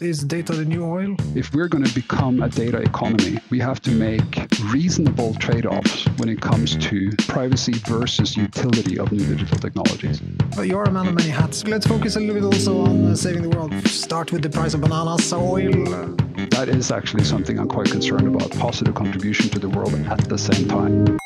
Is data the new oil? If we're going to become a data economy, we have to make reasonable trade offs when it comes to privacy versus utility of new digital technologies. But you're a man of many hats. Let's focus a little bit also on uh, saving the world. Start with the price of bananas, oil. That is actually something I'm quite concerned about positive contribution to the world at the same time.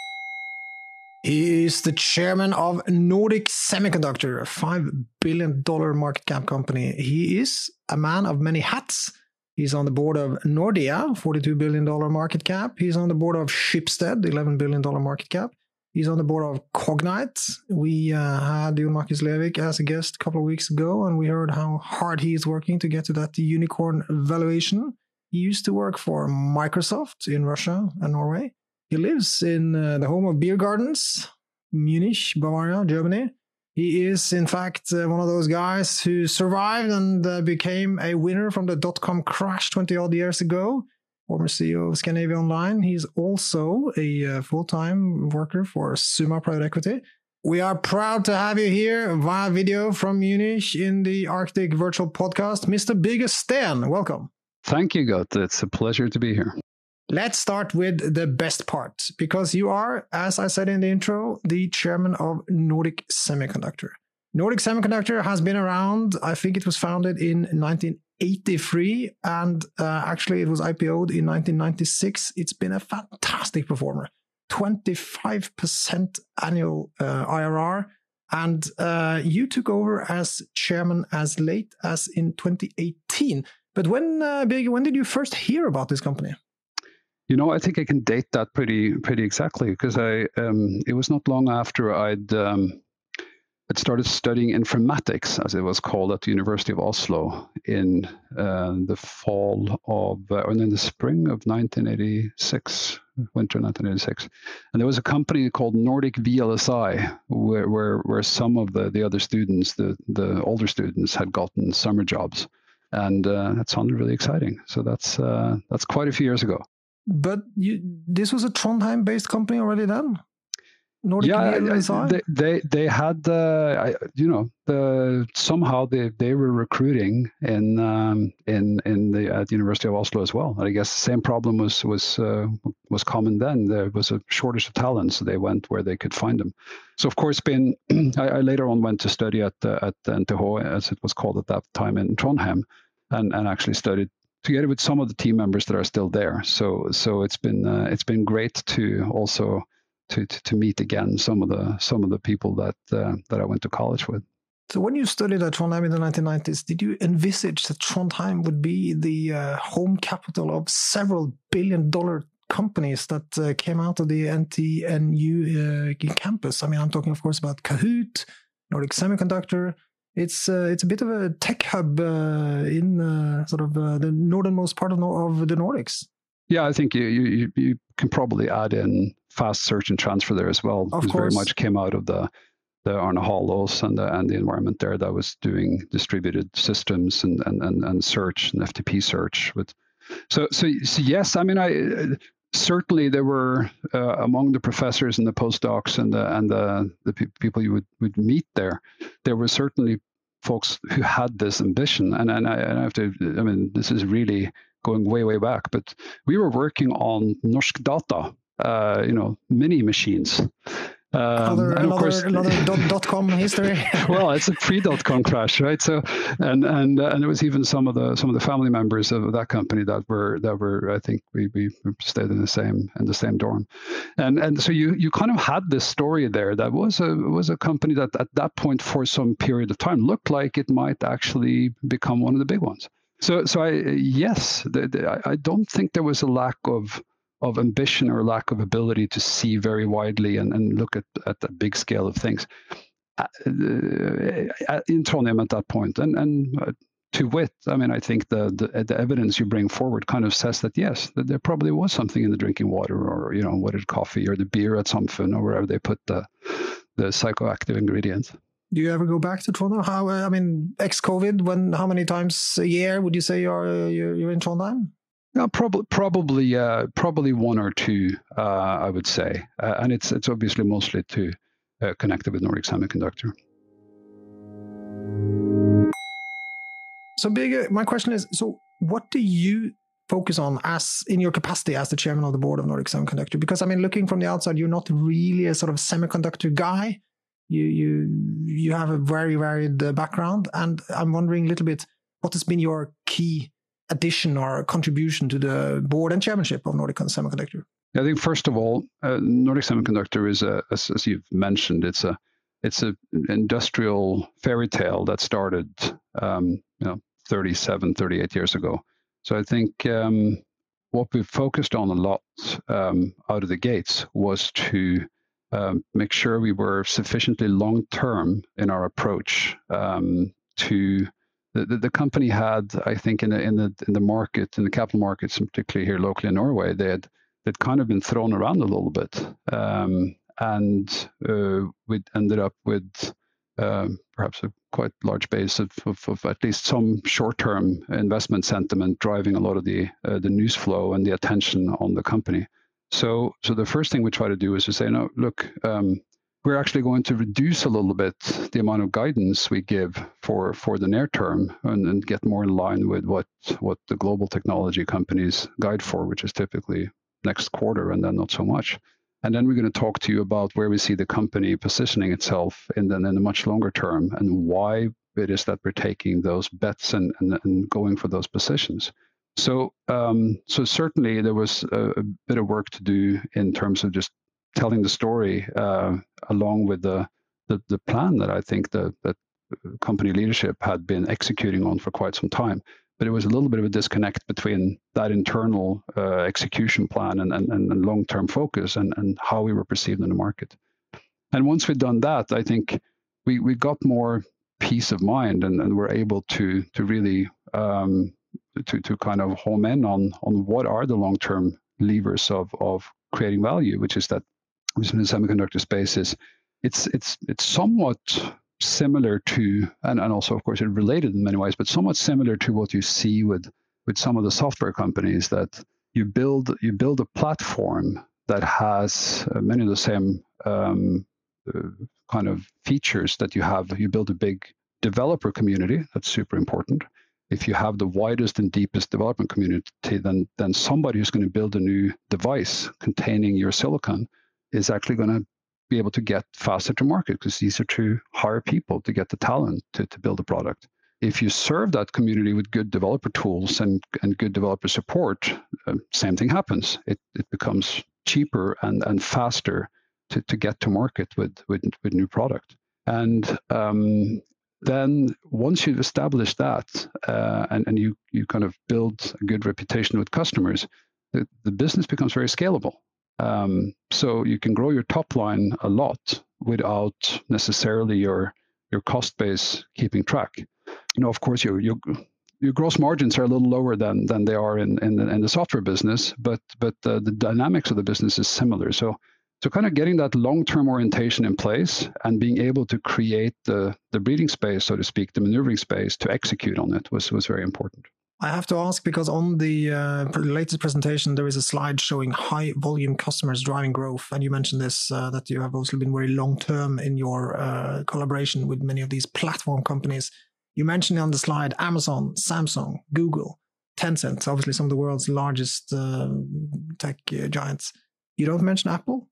He is the chairman of Nordic Semiconductor, a $5 billion market cap company. He is a man of many hats. He's on the board of Nordea, $42 billion market cap. He's on the board of Schibsted, $11 billion market cap. He's on the board of Cognite. We uh, had Jon Markus Lervik as a guest a couple of weeks ago, and we heard how hard he is working to get to that unicorn valuation. He used to work for Microsoft in Russia and Norway. He lives in uh, the home of beer gardens, Munich, Bavaria, Germany. He is, in fact, uh, one of those guys who survived and uh, became a winner from the dot com crash 20 odd years ago. Former CEO of Scandinavia Online. He's also a uh, full time worker for Summa Private Equity. We are proud to have you here via video from Munich in the Arctic Virtual Podcast. Mr. Birger Steen, welcome. Thank you, Gaute. It's a pleasure to be here. Let's start with the best part because you are, as I said in the intro, the chairman of Nordic Semiconductor. Nordic Semiconductor has been around, I think it was founded in 1983, and uh, actually it was IPO'd in 1996. It's been a fantastic performer 25% annual uh, IRR. And uh, you took over as chairman as late as in 2018. But when, uh, when did you first hear about this company? You know, I think I can date that pretty pretty exactly because I um, it was not long after I'd um, I'd started studying informatics, as it was called, at the University of Oslo in uh, the fall of uh, or in the spring of 1986, winter 1986, and there was a company called Nordic VLSI where where, where some of the, the other students, the the older students, had gotten summer jobs and uh, that sounded really exciting. So that's uh, that's quite a few years ago. But you, this was a Trondheim-based company already then. Nordic yeah, they, they they had uh, you know the somehow they, they were recruiting in um, in in the at the University of Oslo as well. I guess the same problem was was uh, was common then. There was a shortage of talent, so they went where they could find them. So of course, been I, I later on went to study at uh, at NTH as it was called at that time in Trondheim, and and actually studied together with some of the team members that are still there. So so it's been uh, it's been great to also to, to, to meet again some of the some of the people that uh, that I went to college with. So when you studied at Trondheim in the 1990s, did you envisage that Trondheim would be the uh, home capital of several billion dollar companies that uh, came out of the NTNU uh, campus? I mean, I'm talking, of course, about Kahoot, Nordic Semiconductor, it's uh, it's a bit of a tech hub uh, in uh, sort of uh, the northernmost part of, of the Nordics. Yeah, I think you, you you can probably add in fast search and transfer there as well. Of course. very much came out of the the Arne Halaas and the and the environment there that was doing distributed systems and and and, and search and FTP search with. So, so so yes, I mean I certainly there were uh, among the professors and the postdocs and the and the, the pe- people you would, would meet there there were certainly folks who had this ambition. And and I, and I have to I mean this is really going way way back but we were working on Norsk Data uh, you know mini machines um, another, another, course, another dot, dot com history. well, it's a pre dot com crash, right? So, and and uh, and it was even some of the some of the family members of that company that were that were I think we, we stayed in the same in the same dorm, and and so you you kind of had this story there that was a was a company that at that point for some period of time looked like it might actually become one of the big ones. So so I yes, the, the, I don't think there was a lack of of ambition or lack of ability to see very widely and, and look at, at the big scale of things uh, uh in Trondheim at that point. And, and uh, to wit, I mean, I think the, the, the evidence you bring forward kind of says that yes, that there probably was something in the drinking water, or you know, what is coffee or the beer at Samfunn or wherever they put the the psychoactive ingredients. Do you ever go back to Trondheim? How I mean, ex-COVID, when how many times a year would you say you're you're, you're in Trondheim? No, probably, probably, uh, probably one or two. Uh, I would say, uh, and it's it's obviously mostly to uh, connected with Nordic Semiconductor. So, big. My question is: so, what do you focus on as in your capacity as the chairman of the board of Nordic Semiconductor? Because I mean, looking from the outside, you're not really a sort of semiconductor guy. You you you have a very varied uh, background, and I'm wondering a little bit what has been your key addition or contribution to the board and chairmanship of Nordic Semiconductor. I think first of all, uh, Nordic Semiconductor is a, as, as, you've mentioned, it's a it's an industrial fairy tale that started, um, you know, 37, 38 years ago. So I think um, what we focused on a lot um, out of the gates was to um, make sure we were sufficiently long term in our approach um, to the, the, the, company had, I think, in the in the in the market, in the capital markets, particularly here locally in Norway, they had they'd kind of been thrown around a little bit, um, and uh, we ended up with um, perhaps a quite large base of, of, of at least some short-term investment sentiment driving a lot of the uh, the news flow and the attention on the company. So, so the first thing we try to do is to say, no, look, um, we're actually going to reduce a little bit the amount of guidance we give for for the near term and, and get more in line with what what the global technology companies guide for, which is typically next quarter and then not so much. And then we're going to talk to you about where we see the company positioning itself in the, in the much longer term and why it is that we're taking those bets and, and, and going for those positions. So, um, so certainly there was a, a, bit of work to do in terms of just telling the story uh, along with the, the, the plan that I think the that company leadership had been executing on for quite some time. But it was a little bit of a disconnect between that internal uh, execution plan and, and, and long term focus and, and how we were perceived in the market. And once we'd done that, I think we, we got more peace of mind and, and we're able to to really um, to, to kind of home in on on what are the long term levers of of creating value, which is that in the semiconductor space is it's it's it's somewhat similar to and, and also of course it related in many ways but somewhat similar to what you see with with some of the software companies that you build you build a platform that has uh, many of the same um, uh, kind of features that you have. You build a big developer community that's super important. If you have the widest and deepest development community then then somebody who's going to build a new device containing your silicon is actually going to be able to get faster to market because these are to hire people to get the talent to, to build a product. If you serve that community with good developer tools and, and good developer support, uh, same thing happens. It, it becomes cheaper and, and faster to, to get to market with, with, with new product. And um, then once you've established that uh, and, and you, you kind of build a good reputation with customers, the, the business becomes very scalable. Um, so you can grow your top line a lot without necessarily your your cost base keeping track. You know, of course, your your your gross margins are a little lower than than they are in in the, in the software business, but but uh, the dynamics of the business is similar. So so kind of getting that long-term orientation in place and being able to create the the breathing space, so to speak, the maneuvering space to execute on it was was very important. I have to ask because on the uh, latest presentation, there is a slide showing high volume customers driving growth. And you mentioned this uh, that you have also been very long term in your uh, collaboration with many of these platform companies. You mentioned on the slide Amazon, Samsung, Google, Tencent, obviously some of the world's largest um, tech uh, giants. You don't mention Apple?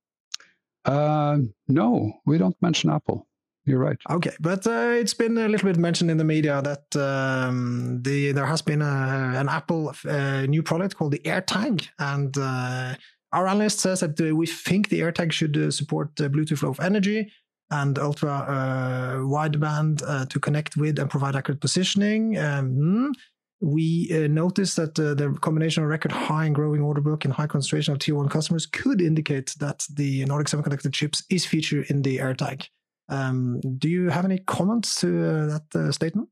Uh, no, we don't mention Apple. You're right. Okay, but uh, it's been a little bit mentioned in the media that um, the there has been a, an Apple uh, new product called the AirTag, and uh, our analyst says that uh, we think the AirTag should uh, support Bluetooth Low Energy and ultra uh, wideband to connect with and provide accurate positioning. Um, we uh, noticed that uh, the combination of record high and growing order book and high concentration of tier one customers could indicate that the Nordic Semiconductor chips is featured in the AirTag. Um, do you have any comments to uh, that uh, statement?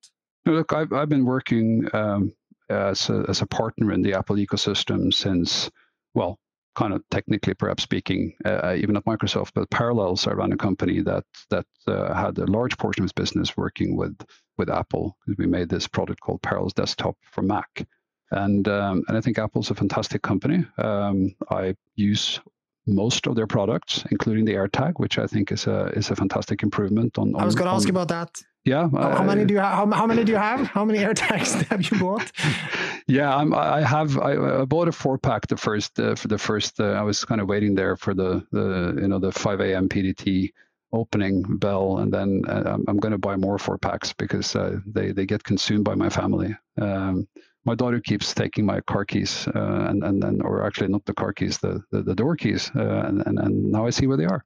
look, I've, I've been working um, as, a, as a partner in the Apple ecosystem since, well, kind of technically, perhaps speaking, uh, even at Microsoft, but Parallels, I ran a company that that uh, had a large portion of its business working with with Apple. We made this product called Parallels Desktop for Mac, and um, and I think Apple's a fantastic company. Um, I use most of their products, including the AirTag, which I think is a is a fantastic improvement on. on I was going to ask you about that. Yeah. How, how, many do you have? How, how, many do you have? How many AirTags have you bought? yeah, I'm, i have. I, I, bought a four pack the first uh, for the first. Uh, I was kind of waiting there for the the you know the 5 a.m. PDT opening bell, and then uh, I'm, going to buy more four packs because uh, they they get consumed by my family. Um, my daughter keeps taking my car keys, uh, and and then or actually not the car keys, the the, the door keys, uh, and, and and now I see where they are.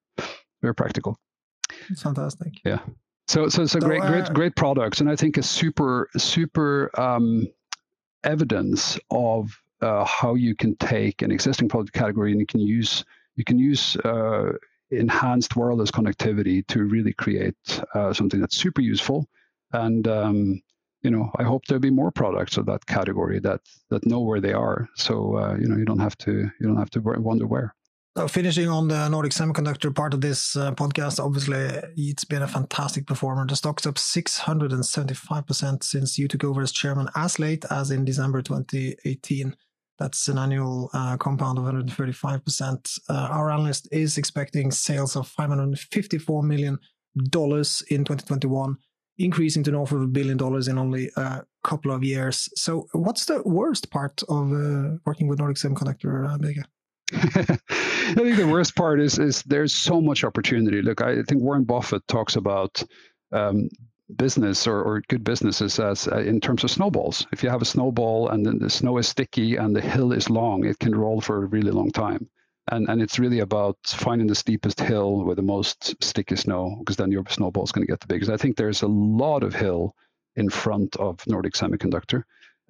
Very practical. It's fantastic. Yeah. So so it's a so, great great great products, and I think a super super um, evidence of uh, how you can take an existing product category and you can use you can use uh, enhanced wireless connectivity to really create uh, something that's super useful. And um, you know, I hope there'll be more products of that category that that know where they are. So uh, you know, you don't have to you don't have to wonder where. So finishing on the Nordic Semiconductor part of this uh, podcast, obviously it's been a fantastic performer. The stock's up 675% since you took over as chairman as late as in December 2018. That's an annual uh, compound of 135%. Uh, our analyst is expecting sales of $554 million in 2021, increasing to north of a billion dollars in only a couple of years. So, what's the worst part of uh, working with Nordic Semiconductor, uh, Birger? I think the worst part is is there's so much opportunity. Look, I think Warren Buffett talks about um, business or, or good businesses as uh, in terms of snowballs. If you have a snowball and then the snow is sticky and the hill is long, it can roll for a really long time. And and it's really about finding the steepest hill with the most sticky snow, because then your snowball is going to get the biggest. I think there's a lot of hill in front of Nordic Semiconductor,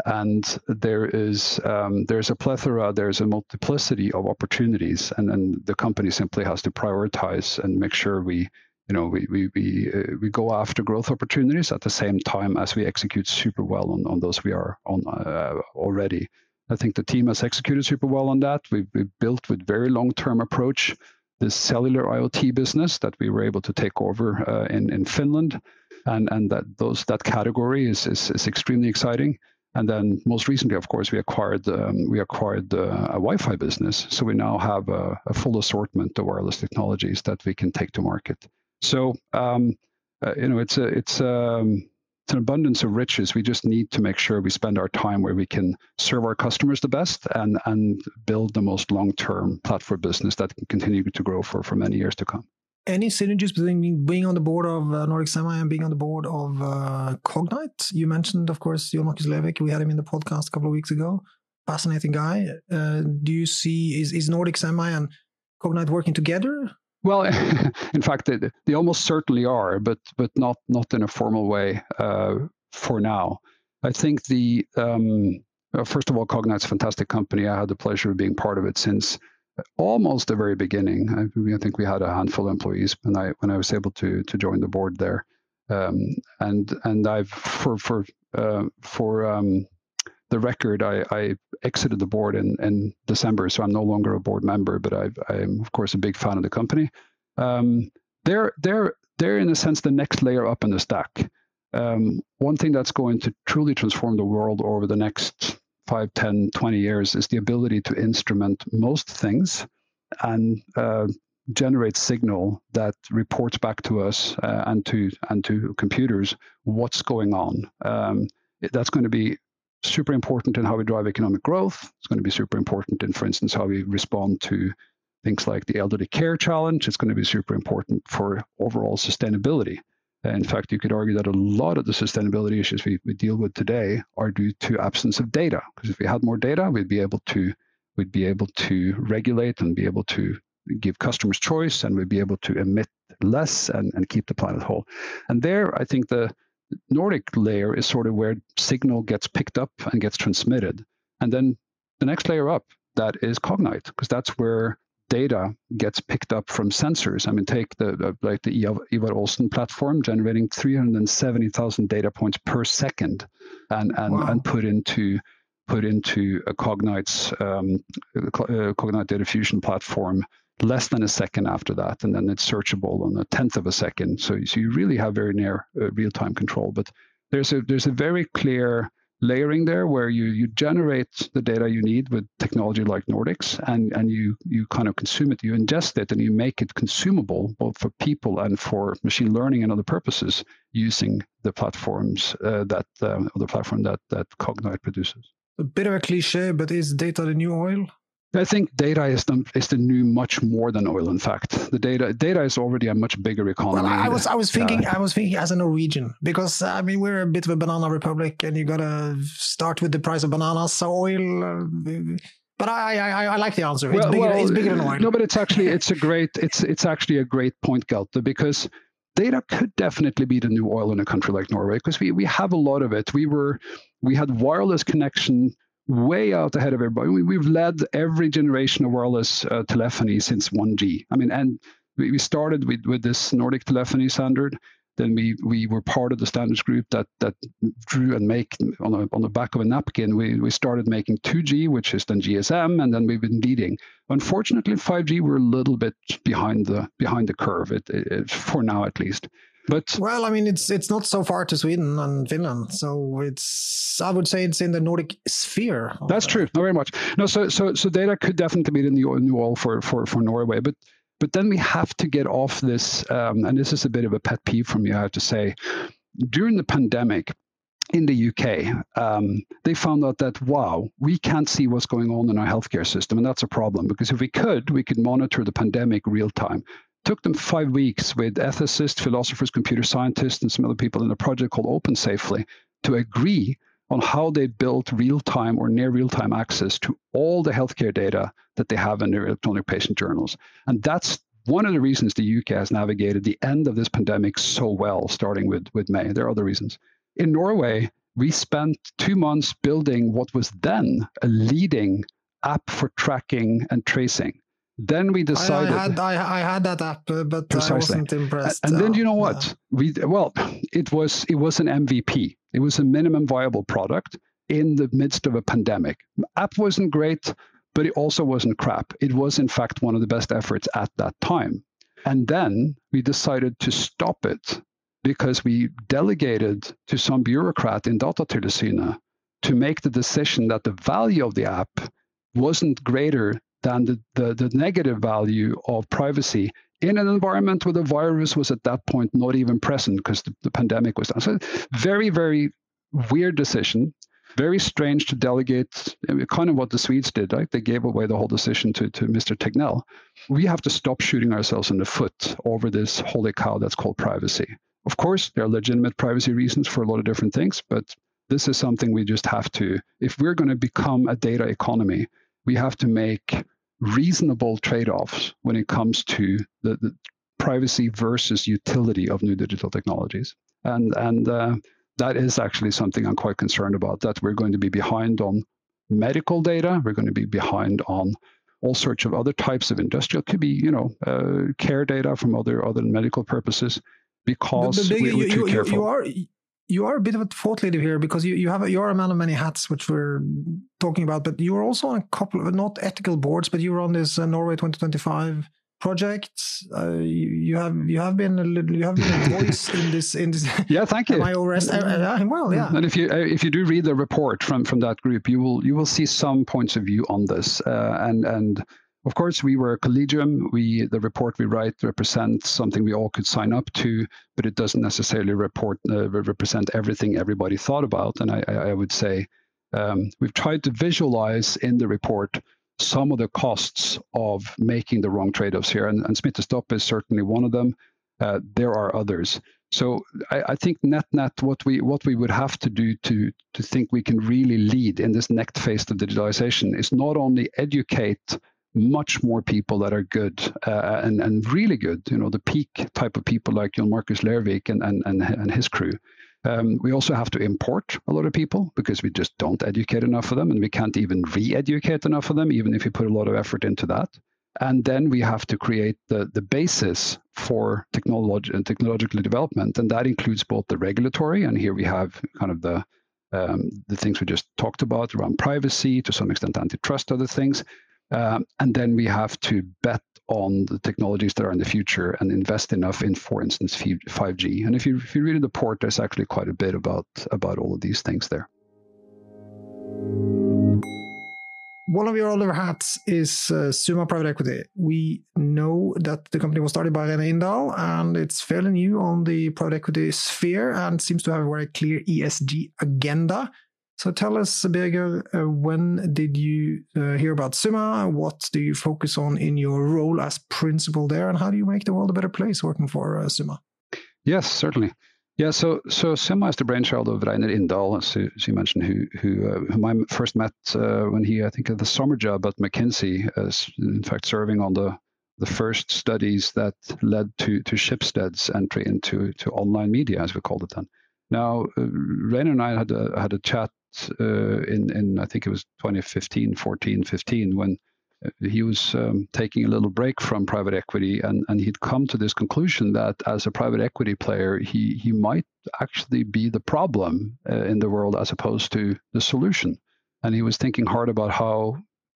and there is um, there's a plethora, there's a multiplicity of opportunities, and and the company simply has to prioritize and make sure we you know, we we we, uh, we go after growth opportunities at the same time as we execute super well on, on those we are on uh, already. I think the team has executed super well on that. We've, we've built with very long-term approach this cellular IoT business that we were able to take over uh, in in Finland, and and that those that category is is, is extremely exciting. And then most recently, of course, we acquired um, we acquired uh, a Wi-Fi business. So we now have a, a, full assortment of wireless technologies that we can take to market. So um, uh, you know, it's a it's um, it's an abundance of riches. We just need to make sure we spend our time where we can serve our customers the best and and build the most long term platform business that can continue to grow for for many years to come. Any synergies between being on the board of uh, Nordic Semi and being on the board of uh, Cognite? You mentioned, of course, Jon Markus Lervik. We had him in the podcast a couple of weeks ago. Fascinating guy. Uh, do you see is is Nordic Semi and Cognite working together well, in fact, they, they, almost certainly are, but but not not in a formal way uh, for now. I think the um, uh, first of all, Cognite's a fantastic company. I had the pleasure of being part of it since almost the very beginning. I, I think we had a handful of employees when I when I was able to to join the board there, um, and and I've for for uh, for um, the record, I, I exited the board in, in December, so I'm no longer a board member, but i am of course a big fan of the company. Um, they're they're they're in a sense the next layer up in the stack. Um, one thing that's going to truly transform the world over the next 5, 10, 20 years is the ability to instrument most things and uh, generate signal that reports back to us uh, and to and to computers what's going on. Um, that's going to be super important in how we drive economic growth. It's going to be super important in, for instance, how we respond to things like the elderly care challenge. It's going to be super important for overall sustainability. Uh, in fact, you could argue that a lot of the sustainability issues we, we deal with today are due to absence of data. Because if we had more data, we'd be able to we'd be able to regulate and be able to give customers choice, and we'd be able to emit less and, and keep the planet whole. And there, I think the Nordic layer is sort of where signal gets picked up and gets transmitted. And then the next layer up, that is Cognite, because that's where data gets picked up from sensors. I mean, take the, the like the Ivar Aasen platform, generating 370,000 data points per second, and and, wow. and put into put into a Cognite's um, uh, Cognite Data Fusion platform less than a second after that, and then it's searchable on a tenth of a second. So, so you really have very near uh, real-time control. But there's a there's a very clear layering there where you you generate the data you need with technology like Nordics and and you you kind of consume it you ingest it and you make it consumable both for people and for machine learning and other purposes using the platforms uh, that uh, the platform that that Cognite produces a bit of a cliche but is data the new oil I think data is the is the new much more than oil. In fact, the data data is already a much bigger economy. Well, I was I was thinking I was thinking as a Norwegian because I mean we're a bit of a banana republic, and you gotta start with the price of bananas. So oil. Uh, but I, I, I like the answer. It's, well, bigger, well, it's bigger than oil. No, but it's actually it's a great it's it's actually a great point, Gaute, because data could definitely be the new oil in a country like Norway because we we have a lot of it. We were we had wireless connection way out ahead of everybody. We, have led every generation of wireless uh, telephony since 1G. I mean, and we, we started with, with this Nordic telephony standard. Then we, we were part of the standards group that that drew and make on, a, on the back of a napkin. We, we started making 2G, which is then GSM, and then we've been leading. Unfortunately, 5G we're a little bit behind the behind the curve, it, it, for now at least. But well, I mean, it's it's not so far to Sweden and Finland, so it's I would say it's in the Nordic sphere. That's true. Not very much. No, so so so data could definitely be the new new for for for Norway, but but then we have to get off this, um, and this is a bit of a pet peeve from me, I have to say. During the pandemic, in the UK, um, they found out that, wow, we can't see what's going on in our healthcare system. And that's a problem because if we could, we could monitor the pandemic real time took them five weeks with ethicists, philosophers, computer scientists, and some other people in a project called Open Safely to agree on how they built real-time or near real-time access to all the healthcare data that they have in their electronic patient journals. And that's one of the reasons the UK has navigated the end of this pandemic so well, starting with, with May. There are other reasons. In Norway, we spent two months building what was then a leading app for tracking and tracing. Then we decided. I, I had I, I, had that app, uh, but precisely. I wasn't impressed. And, and then you know what? Yeah. We well, it was it was an MVP. It was a minimum viable product in the midst of a pandemic. App wasn't great, but it also wasn't crap. It was in fact one of the best efforts at that time. And then we decided to stop it because we delegated to some bureaucrat in Datatilsynet to make the decision that the value of the app wasn't greater than the, the, the negative value of privacy in an environment where the virus was at that point not even present because the, the pandemic was done. So very, very weird decision. Very strange to delegate, kind of what the Swedes did, right? They gave away the whole decision to, to Mr. Tegnell. We have to stop shooting ourselves in the foot over this holy cow that's called privacy. Of course, there are legitimate privacy reasons for a lot of different things, but this is something we just have to, if we're going to become a data economy, we have to make reasonable trade-offs when it comes to the, the privacy versus utility of new digital technologies. And and uh, that is actually something I'm quite concerned about. That we're going to be behind on medical data. We're going to be behind on all sorts of other types of industrial. Could be you know uh, care data from other other medical purposes because but, but we, are too you, careful. You are you are a bit of a thought leader here because you, you have a, you're a man of many hats, which we're talking about. But you are also on a couple of not ethical boards, but you were on this uh, Norway 2025 project. Uh, you, you, have you have been a little, you have been a voice in this in this. Yeah, thank you. Am I overest- uh, uh, well, yeah. And if you uh, if you do read the report from from that group, you will you will see some points of view on this, uh, and and of course, we were a collegium. We the report we write represents something we all could sign up to, but it doesn't necessarily report uh, represent everything everybody thought about. And I, I would say um, we've tried to visualize in the report some of the costs of making the wrong trade-offs here, and, and Smittestopp is certainly one of them. Uh, there are others. So I, I, think net net what we what we would have to do to to think we can really lead in this next phase of digitalization is not only educate much more people that are good uh, and, and really good, you know, the peak type of people like Jon Markus Lervik and, and, and, and his crew. Um, we also have to import a lot of people because we just don't educate enough of them and we can't even re educate enough of them, even if you put a lot of effort into that. And then we have to create the, the basis for technology and technological development. And that includes both the regulatory, and here we have kind of the um, the things we just talked about around privacy, to some extent antitrust, other things, um, and then we have to bet on the technologies that are in the future and invest enough in, for instance, 5G. And if you if you read the report, there's actually quite a bit about about all of these things there. One of your other hats is uh, Summa Private Equity. We know that the company was started by Reynir Indahl and it's fairly new on the private equity sphere and seems to have a very clear ESG agenda. So tell us, Birger, uh, when did you uh, hear about Summa? What do you focus on in your role as principal there? And how do you make the world a better place working for uh, Summa? Yes, certainly. Yeah, so so Summa is the brainchild of Reynir Indahl, as you, as you mentioned, who who uh, whom I first met uh, when he I think had the summer job at McKinsey, as in fact serving on the the first studies that led to to Schibsted's entry into to online media, as we called it then. Now, uh, Reynir and I had a, had a chat uh, in in I think it was 2015, 14, 15 when he was um, taking a little break from private equity and, and he'd come to this conclusion that as a private equity player he he might actually be the problem uh, in the world as opposed to the solution. And he was thinking hard about how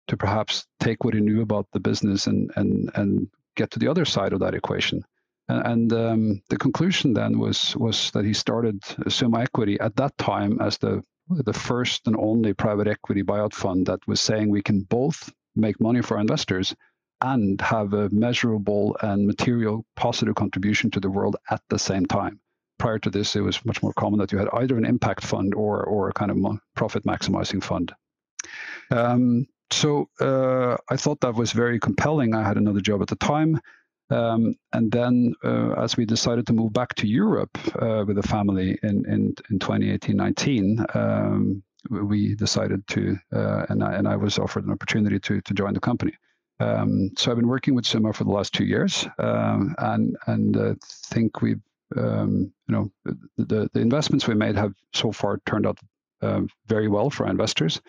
to perhaps take what he knew about the business and and and get to the other side of that equation. And, and um, the conclusion then was was that he started Summa Equity at that time as the the first and only private equity buyout fund that was saying we can both make money for our investors and have a measurable and material positive contribution to the world at the same time. Prior to this, it was much more common that you had either an impact fund or, or a kind of profit maximizing fund. Um, so uh, I thought that was very compelling. I had another job at the time. Um, and then, uh, as we decided to move back to Europe uh, with the family in, in, in 2018 19, um, we decided to, uh, and, I, and I was offered an opportunity to, to join the company. Um, so I've been working with Summa for the last two years, um, and and think we've um, you know the the investments we made have so far turned out uh, very well for our investors.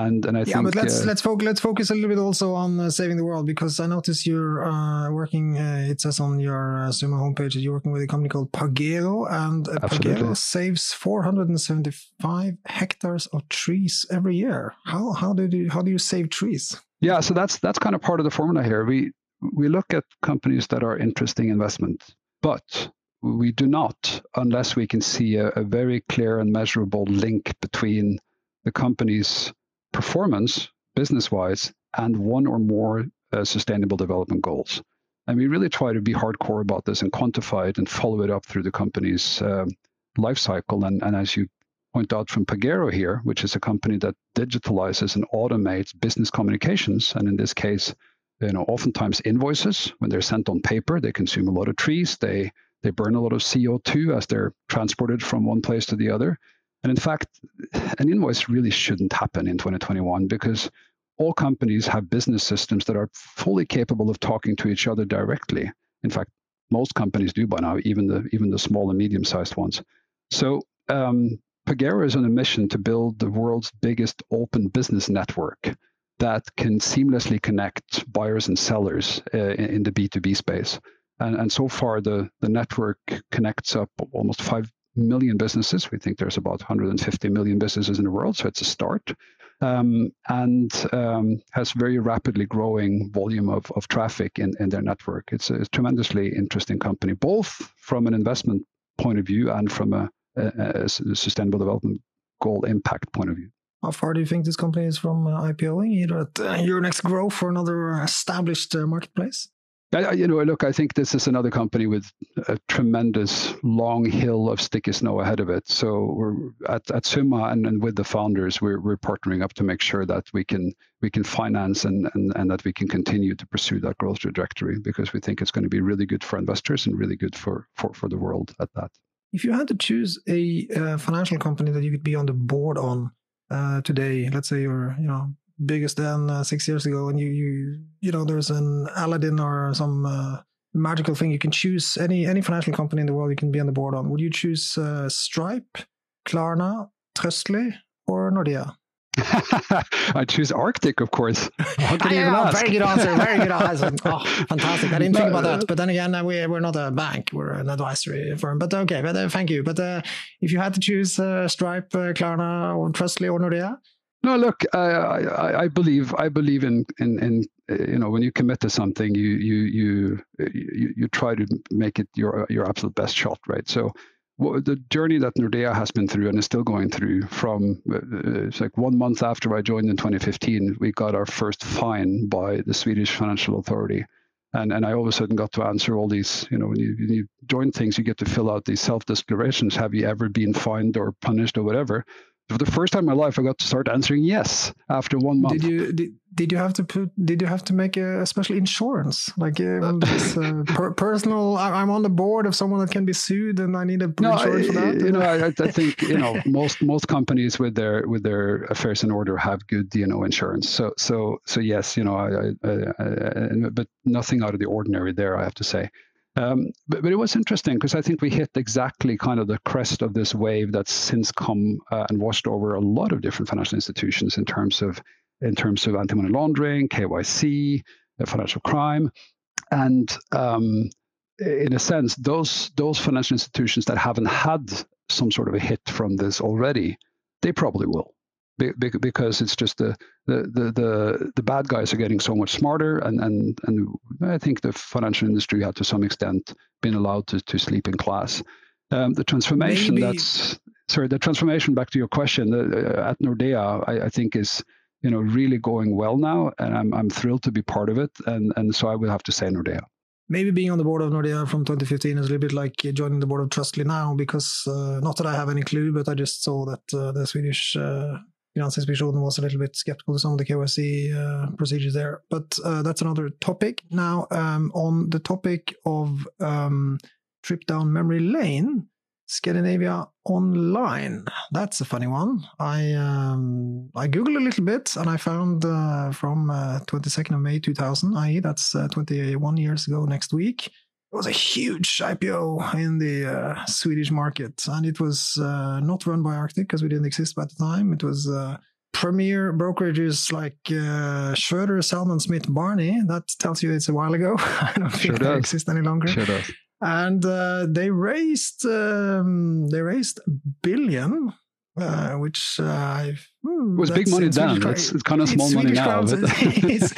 And and I yeah, think but let's uh, let's focus let's focus a little bit also on uh, saving the world because I notice you're uh, working. Uh, it says on your uh, Summa homepage that you're working with a company called Pagero, and uh, Pagero saves 475 hectares of trees every year. How how do you how do you save trees? Yeah, so that's that's kind of part of the formula here. We we look at companies that are interesting investments, but we do not unless we can see a, a very clear and measurable link between the company's performance business wise and one or more uh, sustainable development goals. And we really try to be hardcore about this and quantify it and follow it up through the company's um, life cycle. And, and as you point out from Pagero here, which is a company that digitalizes and automates business communications, and in this case, you know, oftentimes invoices when they're sent on paper, they consume a lot of trees, they they burn a lot of CO2 as they're transported from one place to the other. And in fact, an invoice really shouldn't happen in 2021 because all companies have business systems that are fully capable of talking to each other directly. In fact, most companies do by now, even the even the small and medium-sized ones. So um, is on a mission to build the world's biggest open business network that can seamlessly connect buyers and sellers uh, in, in, the B2B space. And, and so far, the, the network connects up almost 5 million businesses. We think there's about 150 million businesses in the world, so it's a start. Um, and um, has very rapidly growing volume of, of traffic in, in their network. It's a, tremendously interesting company, both from an investment point of view and from a, a, a sustainable development goal impact point of view. How far do you think this company is from uh, IPOing, either at uh, Euronext Growth or another established uh, marketplace? I, you know, look, I think this is another company with a tremendous long hill of sticky snow ahead of it. So we're at, at Summa and, and with the founders, we're, we're partnering up to make sure that we can we can finance and, and, and that we can continue to pursue that growth trajectory because we think it's going to be really good for investors and really good for, for, for the world at that. If you had to choose a uh, financial company that you could be on the board on uh, today, let's say you're, you know, biggest than uh, six years ago, and you you you know there's an Aladdin or some uh, magical thing you can choose any any financial company in the world you can be on the board on. Would you choose uh, Stripe, Klarna, Trustly, or Nordea? I choose Arctic, of course. How can yeah, very good answer. Very good answer. Oh, fantastic. I didn't think about that. But then again, uh, we, we're not a bank. We're an advisory firm. But okay, but uh, thank you. But uh, if you had to choose uh, Stripe, uh, Klarna, or Trustly, or Nordea? No, look, I, I, I, believe I believe in, in in you know when you commit to something, you you you you, you try to make it your your absolute best shot, right? So the journey that Nordea has been through and is still going through from uh, uh, it's like one month after I joined in 2015, we got our first fine by the Swedish Financial Authority. And, and I all of a sudden got to answer all these, you know, when you, when you join things, you get to fill out these self declarations. Have you ever been fined or punished or whatever? For the first time in my life, I got to start answering yes after one month. Did you did, did you have to put? Did you have to make a, special insurance, like uh, this, uh, per, personal? I'm on the board of someone that can be sued, and I need a no, insurance for that. You know, I, I, think you know most most companies with their with their affairs in order have good D&O insurance. So so so yes, you know, I, I, I but nothing out of the ordinary there. I have to say. Um, but, but, it was interesting because I think we hit exactly kind of the crest of this wave that's since come uh, and washed over a lot of different financial institutions in terms of in terms of anti-money laundering, KYC, uh, financial crime, and um, in a sense, those those financial institutions that haven't had some sort of a hit from this already, they probably will because it's just the, the the the the bad guys are getting so much smarter and and and I think the financial industry had to some extent been allowed to to sleep in class. Um, the transformation Maybe. that's sorry the transformation back to your question uh, at Nordea I, I, think is you know really going well now and I'm I'm thrilled to be part of it and and so I will have to say Nordea. Maybe being on the board of Nordea from 2015 is a little bit like joining the board of Trustly now, because uh, not that I have any clue, but I just saw that uh, the Swedish uh, Finansinspektionen was a little bit skeptical of some of the KYC uh, procedures there. But uh, that's another topic. Now, um, on the topic of um, trip down memory lane, Scandinavia Online. That's a funny one. I um, I googled a little bit and I found uh, from 22nd uh, of May 2000, i.e., that's uh, 21 years ago next week it was a huge IPO in the uh, Swedish market, and it was uh, not run by Arctic because we didn't exist at the time. It was uh, premier brokerages like uh, Schroeder, Salomon, Smith, Barney. That tells you it's a while ago. I don't think sure they exist any longer. Sure does. And uh, they raised um, they raised a billion uh, which uh, hmm, was big money then. It's, it's, kind of small money now. it's,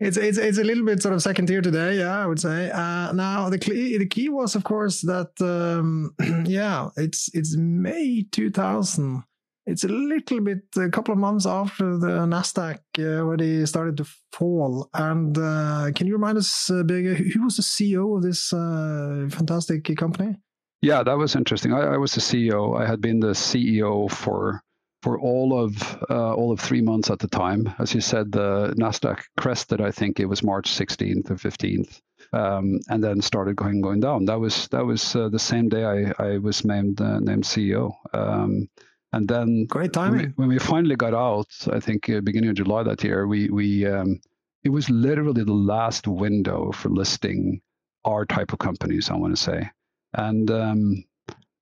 it's, it's, it's a little bit sort of second tier today, yeah, I would say. Uh, now the key, the key was, of course, that um, yeah, it's it's May 2000. It's a little bit a couple of months after the Nasdaq uh, they started to fall. And uh, can you remind us, uh, Birger, who was the CEO of this uh, fantastic company? Yeah, that was interesting. I, I, was the CEO. I had been the CEO for for all of uh, all of three months at the time. As you said, the Nasdaq crested. I think it was March 16th or 15th, um, and then started going going down. That was that was uh, the same day I, I was named uh, named CEO. Um, and then great timing. When we, when we, finally got out, I think uh, beginning of July that year, we we um, it was literally the last window for listing our type of companies. I want to say. And um,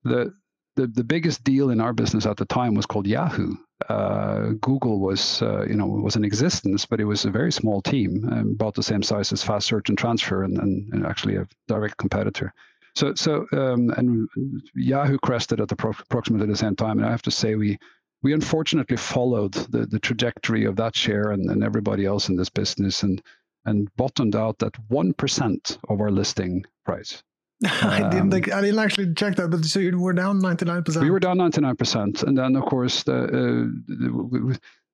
the, the the biggest deal in our business at the time was called Yahoo. Uh, Google was uh, you know was in existence, but it was a very small team, about the same size as Fast Search and Transfer, and, and, and actually a direct competitor. So so um, and Yahoo crested at the pro- approximately the same time, and I have to say we we unfortunately followed the, the trajectory of that share and, and everybody else in this business and and bottomed out at one percent of our listing price. I didn't. Um, I didn't actually check that, but so you were down ninety nine percent. We were down ninety nine percent, and then of course the,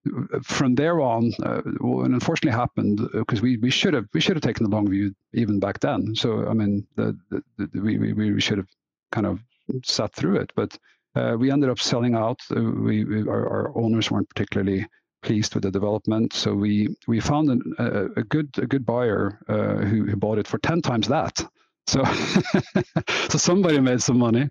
uh, from there on, uh, what unfortunately happened because uh, we, we should have we should have taken the long view even back then. So I mean, the, the, the, we, we we should have kind of sat through it, but uh, we ended up selling out. Uh, we, we our, our, owners weren't particularly pleased with the development, so we we found an, a, a, good a good buyer uh, who, who bought it for ten times that. So, so somebody made some money.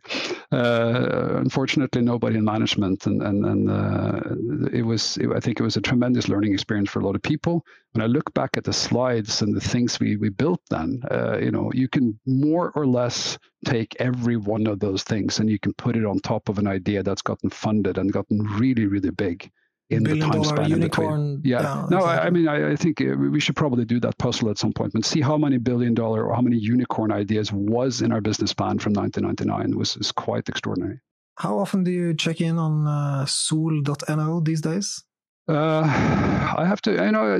Uh, unfortunately, nobody in management, and and and uh, it was. It, I think it was a tremendous learning experience for a lot of people. When I look back at the slides and the things we we built, then uh, you know you can more or less take every one of those things and you can put it on top of an idea that's gotten funded and gotten really really big in the time span unicorn. Yeah. yeah no, exactly. I, I, mean, I, I, think uh, we should probably do that puzzle at some point and see how many billion dollar or how many unicorn ideas was in our business plan from 1999 was, was quite extraordinary. How often do you check in on uh, Sol.no these days? Uh, I have to, you know,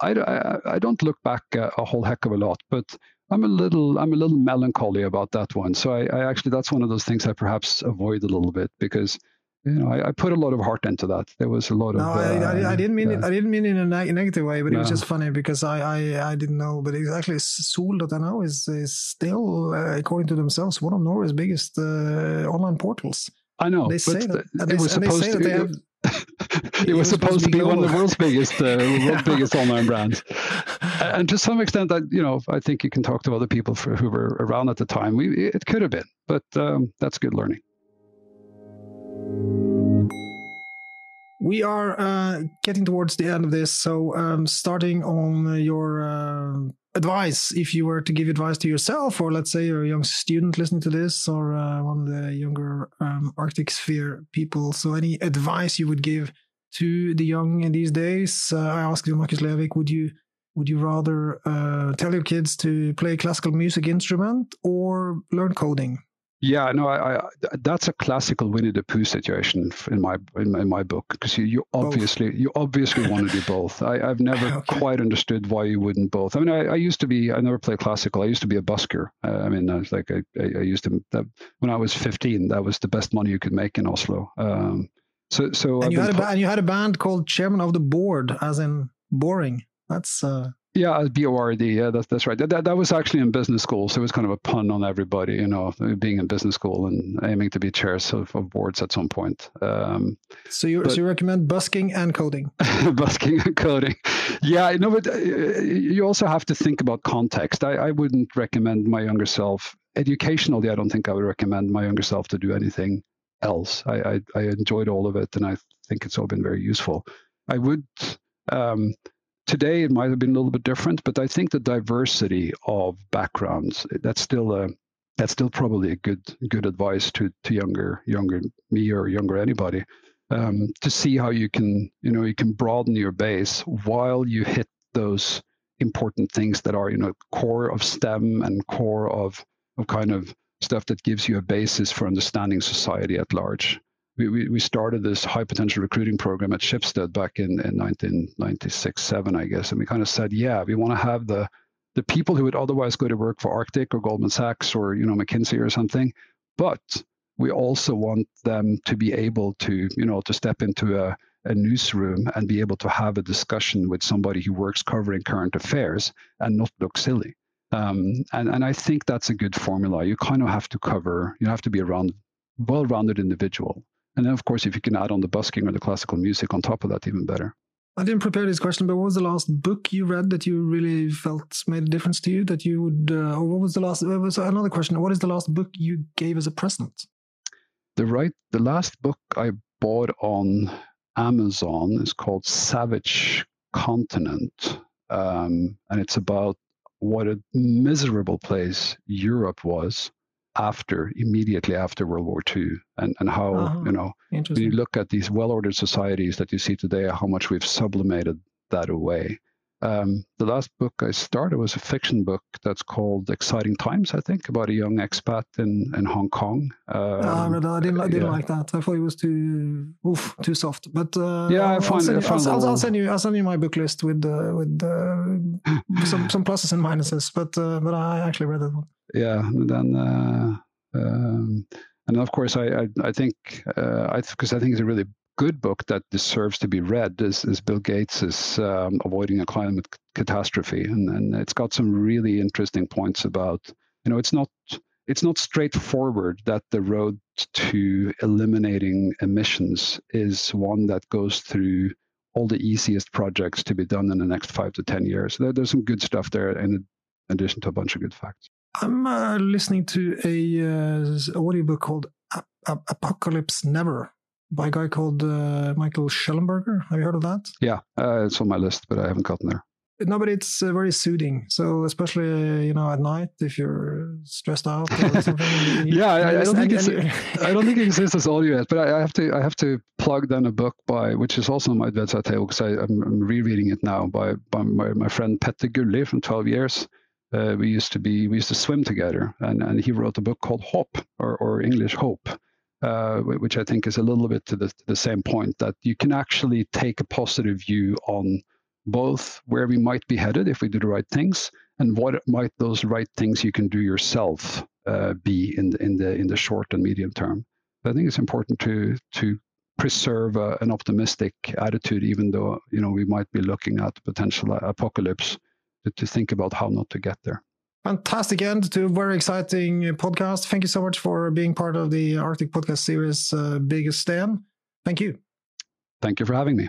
I, I, I don't look back a whole heck of a lot, but I'm a little I'm a little melancholy about that one. So I, I actually that's one of those things I perhaps avoid a little bit because you know, I, I, put a lot of heart into that. There was a lot no, of. I, I, I, didn't mean it. I didn't mean it in a negative way, but no. it was just funny because I, I, I didn't know. But exactly, Sol.no is is still, uh, according to themselves, one of Norway's biggest uh, online portals. I know. They say that, it was supposed to. They have, it, was supposed to be, one of the world's biggest, uh, world's biggest online brands, and to some extent, that you know, I think you can talk to other people for, who were around at the time. We, it could have been, but um, that's good learning. We are uh, getting towards the end of this, so um, starting on your uh, advice, if you were to give advice to yourself, or let's say you're a young student listening to this, or uh, one of the younger um, Arctic Sphere people, so any advice you would give to the young in these days? Uh, I asked you, Markus Lervik, would you would you rather uh, tell your kids to play classical music instrument or learn coding? Yeah, no, I, I, that's a classical Winnie the Pooh situation in my in, in my book because you, you obviously both. you obviously want to do both. I, have never okay. quite understood why you wouldn't both. I mean, I, I, used to be I never played classical. I used to be a busker. Uh, I mean, I was like I, I, used to that, when I was fifteen. That was the best money you could make in Oslo. Um, so so and you had a and you had a band called Chairman of the Board, as in boring. That's uh, yeah, B O R D. Yeah, that's that's right. That, that, that was actually in business school, so it was kind of a pun on everybody, you know, being in business school and aiming to be chairs of, of boards at some point. Um, so you but, so you recommend busking and coding? busking and coding. Yeah, no, but uh, you also have to think about context. I, I wouldn't recommend my younger self educationally. I don't think I would recommend my younger self to do anything else. I I, I enjoyed all of it, and I think it's all been very useful. I would. Um, today it might have been a little bit different, but I think the diversity of backgrounds that's still a that's still probably a good good advice to to younger younger me or younger anybody um, to see how you can you know you can broaden your base while you hit those important things that are you know core of STEM and core of of kind of stuff that gives you a basis for understanding society at large we, we, started this high potential recruiting program at Schibsted back in, in 1996, 7, I guess. And we kind of said, yeah, we want to have the the people who would otherwise go to work for Arctic or Goldman Sachs or you know McKinsey or something, but we also want them to be able to you know to step into a, a newsroom and be able to have a discussion with somebody who works covering current affairs and not look silly. Um, and and I think that's a good formula. You kind of have to cover. You have to be around well-rounded individual and then, of course, if you can add on the busking or the classical music on top of that, even better. I didn't prepare this question, but what was the last book you read that you really felt made a difference to you? That you would, uh, or what was the last? Was another question. What is the last book you gave as a present? The right, the last book I bought on Amazon is called Savage Continent, um, and it's about what a miserable place Europe was after immediately after World War II, and and how uh-huh. you know when you look at these well-ordered societies that you see today, how much we've sublimated that away. Um, the last book I started was a fiction book that's called Exciting Times, I think, about a young expat in, in Hong Kong. Um, I, read I didn't, I didn't yeah. like that. I thought it was too oof, too soft. But uh, yeah, I find, I'll, send, I'll, I'll, I'll, send you I'll send you my book list with uh, with uh, some some pluses and minuses. But uh, but I actually read that one yeah, and then uh, um, and of course I I, I think uh, I because I think it's a really good book that deserves to be read is, is Bill Gates' um, Avoiding a Climate Catastrophe, and and it's got some really interesting points about you know it's not it's not straightforward that the road to eliminating emissions is one that goes through all the easiest projects to be done in the next five to ten years. There, there's some good stuff there in addition to a bunch of good facts. I'm uh, listening to a uh, audiobook called Apocalypse Never by a guy called uh, Michael Shellenberger. Have you heard of that? Yeah, uh, it's on my list, but I haven't gotten there. No, but it's uh, very soothing. So especially uh, you know at night if you're stressed out or something. yeah, I, I, don't think it's, I don't think it exists as audio yet, but I, I, have to I have to plug then a book by which is also on my bedside table because I'm, I'm rereading it now by by my, my friend Petter Gulli from 12 years uh, we used to be we used to swim together, and, and he wrote a book called Hope or, or English Hope, uh, which I think is a little bit to the, the same point that you can actually take a positive view on both where we might be headed if we do the right things and what might those right things you can do yourself uh, be in the in the in the short and medium term. I think it's important to to preserve a, an optimistic attitude, even though you know we might be looking at potential apocalypse, to, to think about how not to get there. Fantastic end to a very exciting podcast. Thank you so much for being part of the Arctic Podcast Series, uh, Birger Steen. Thank you. Thank you for having me.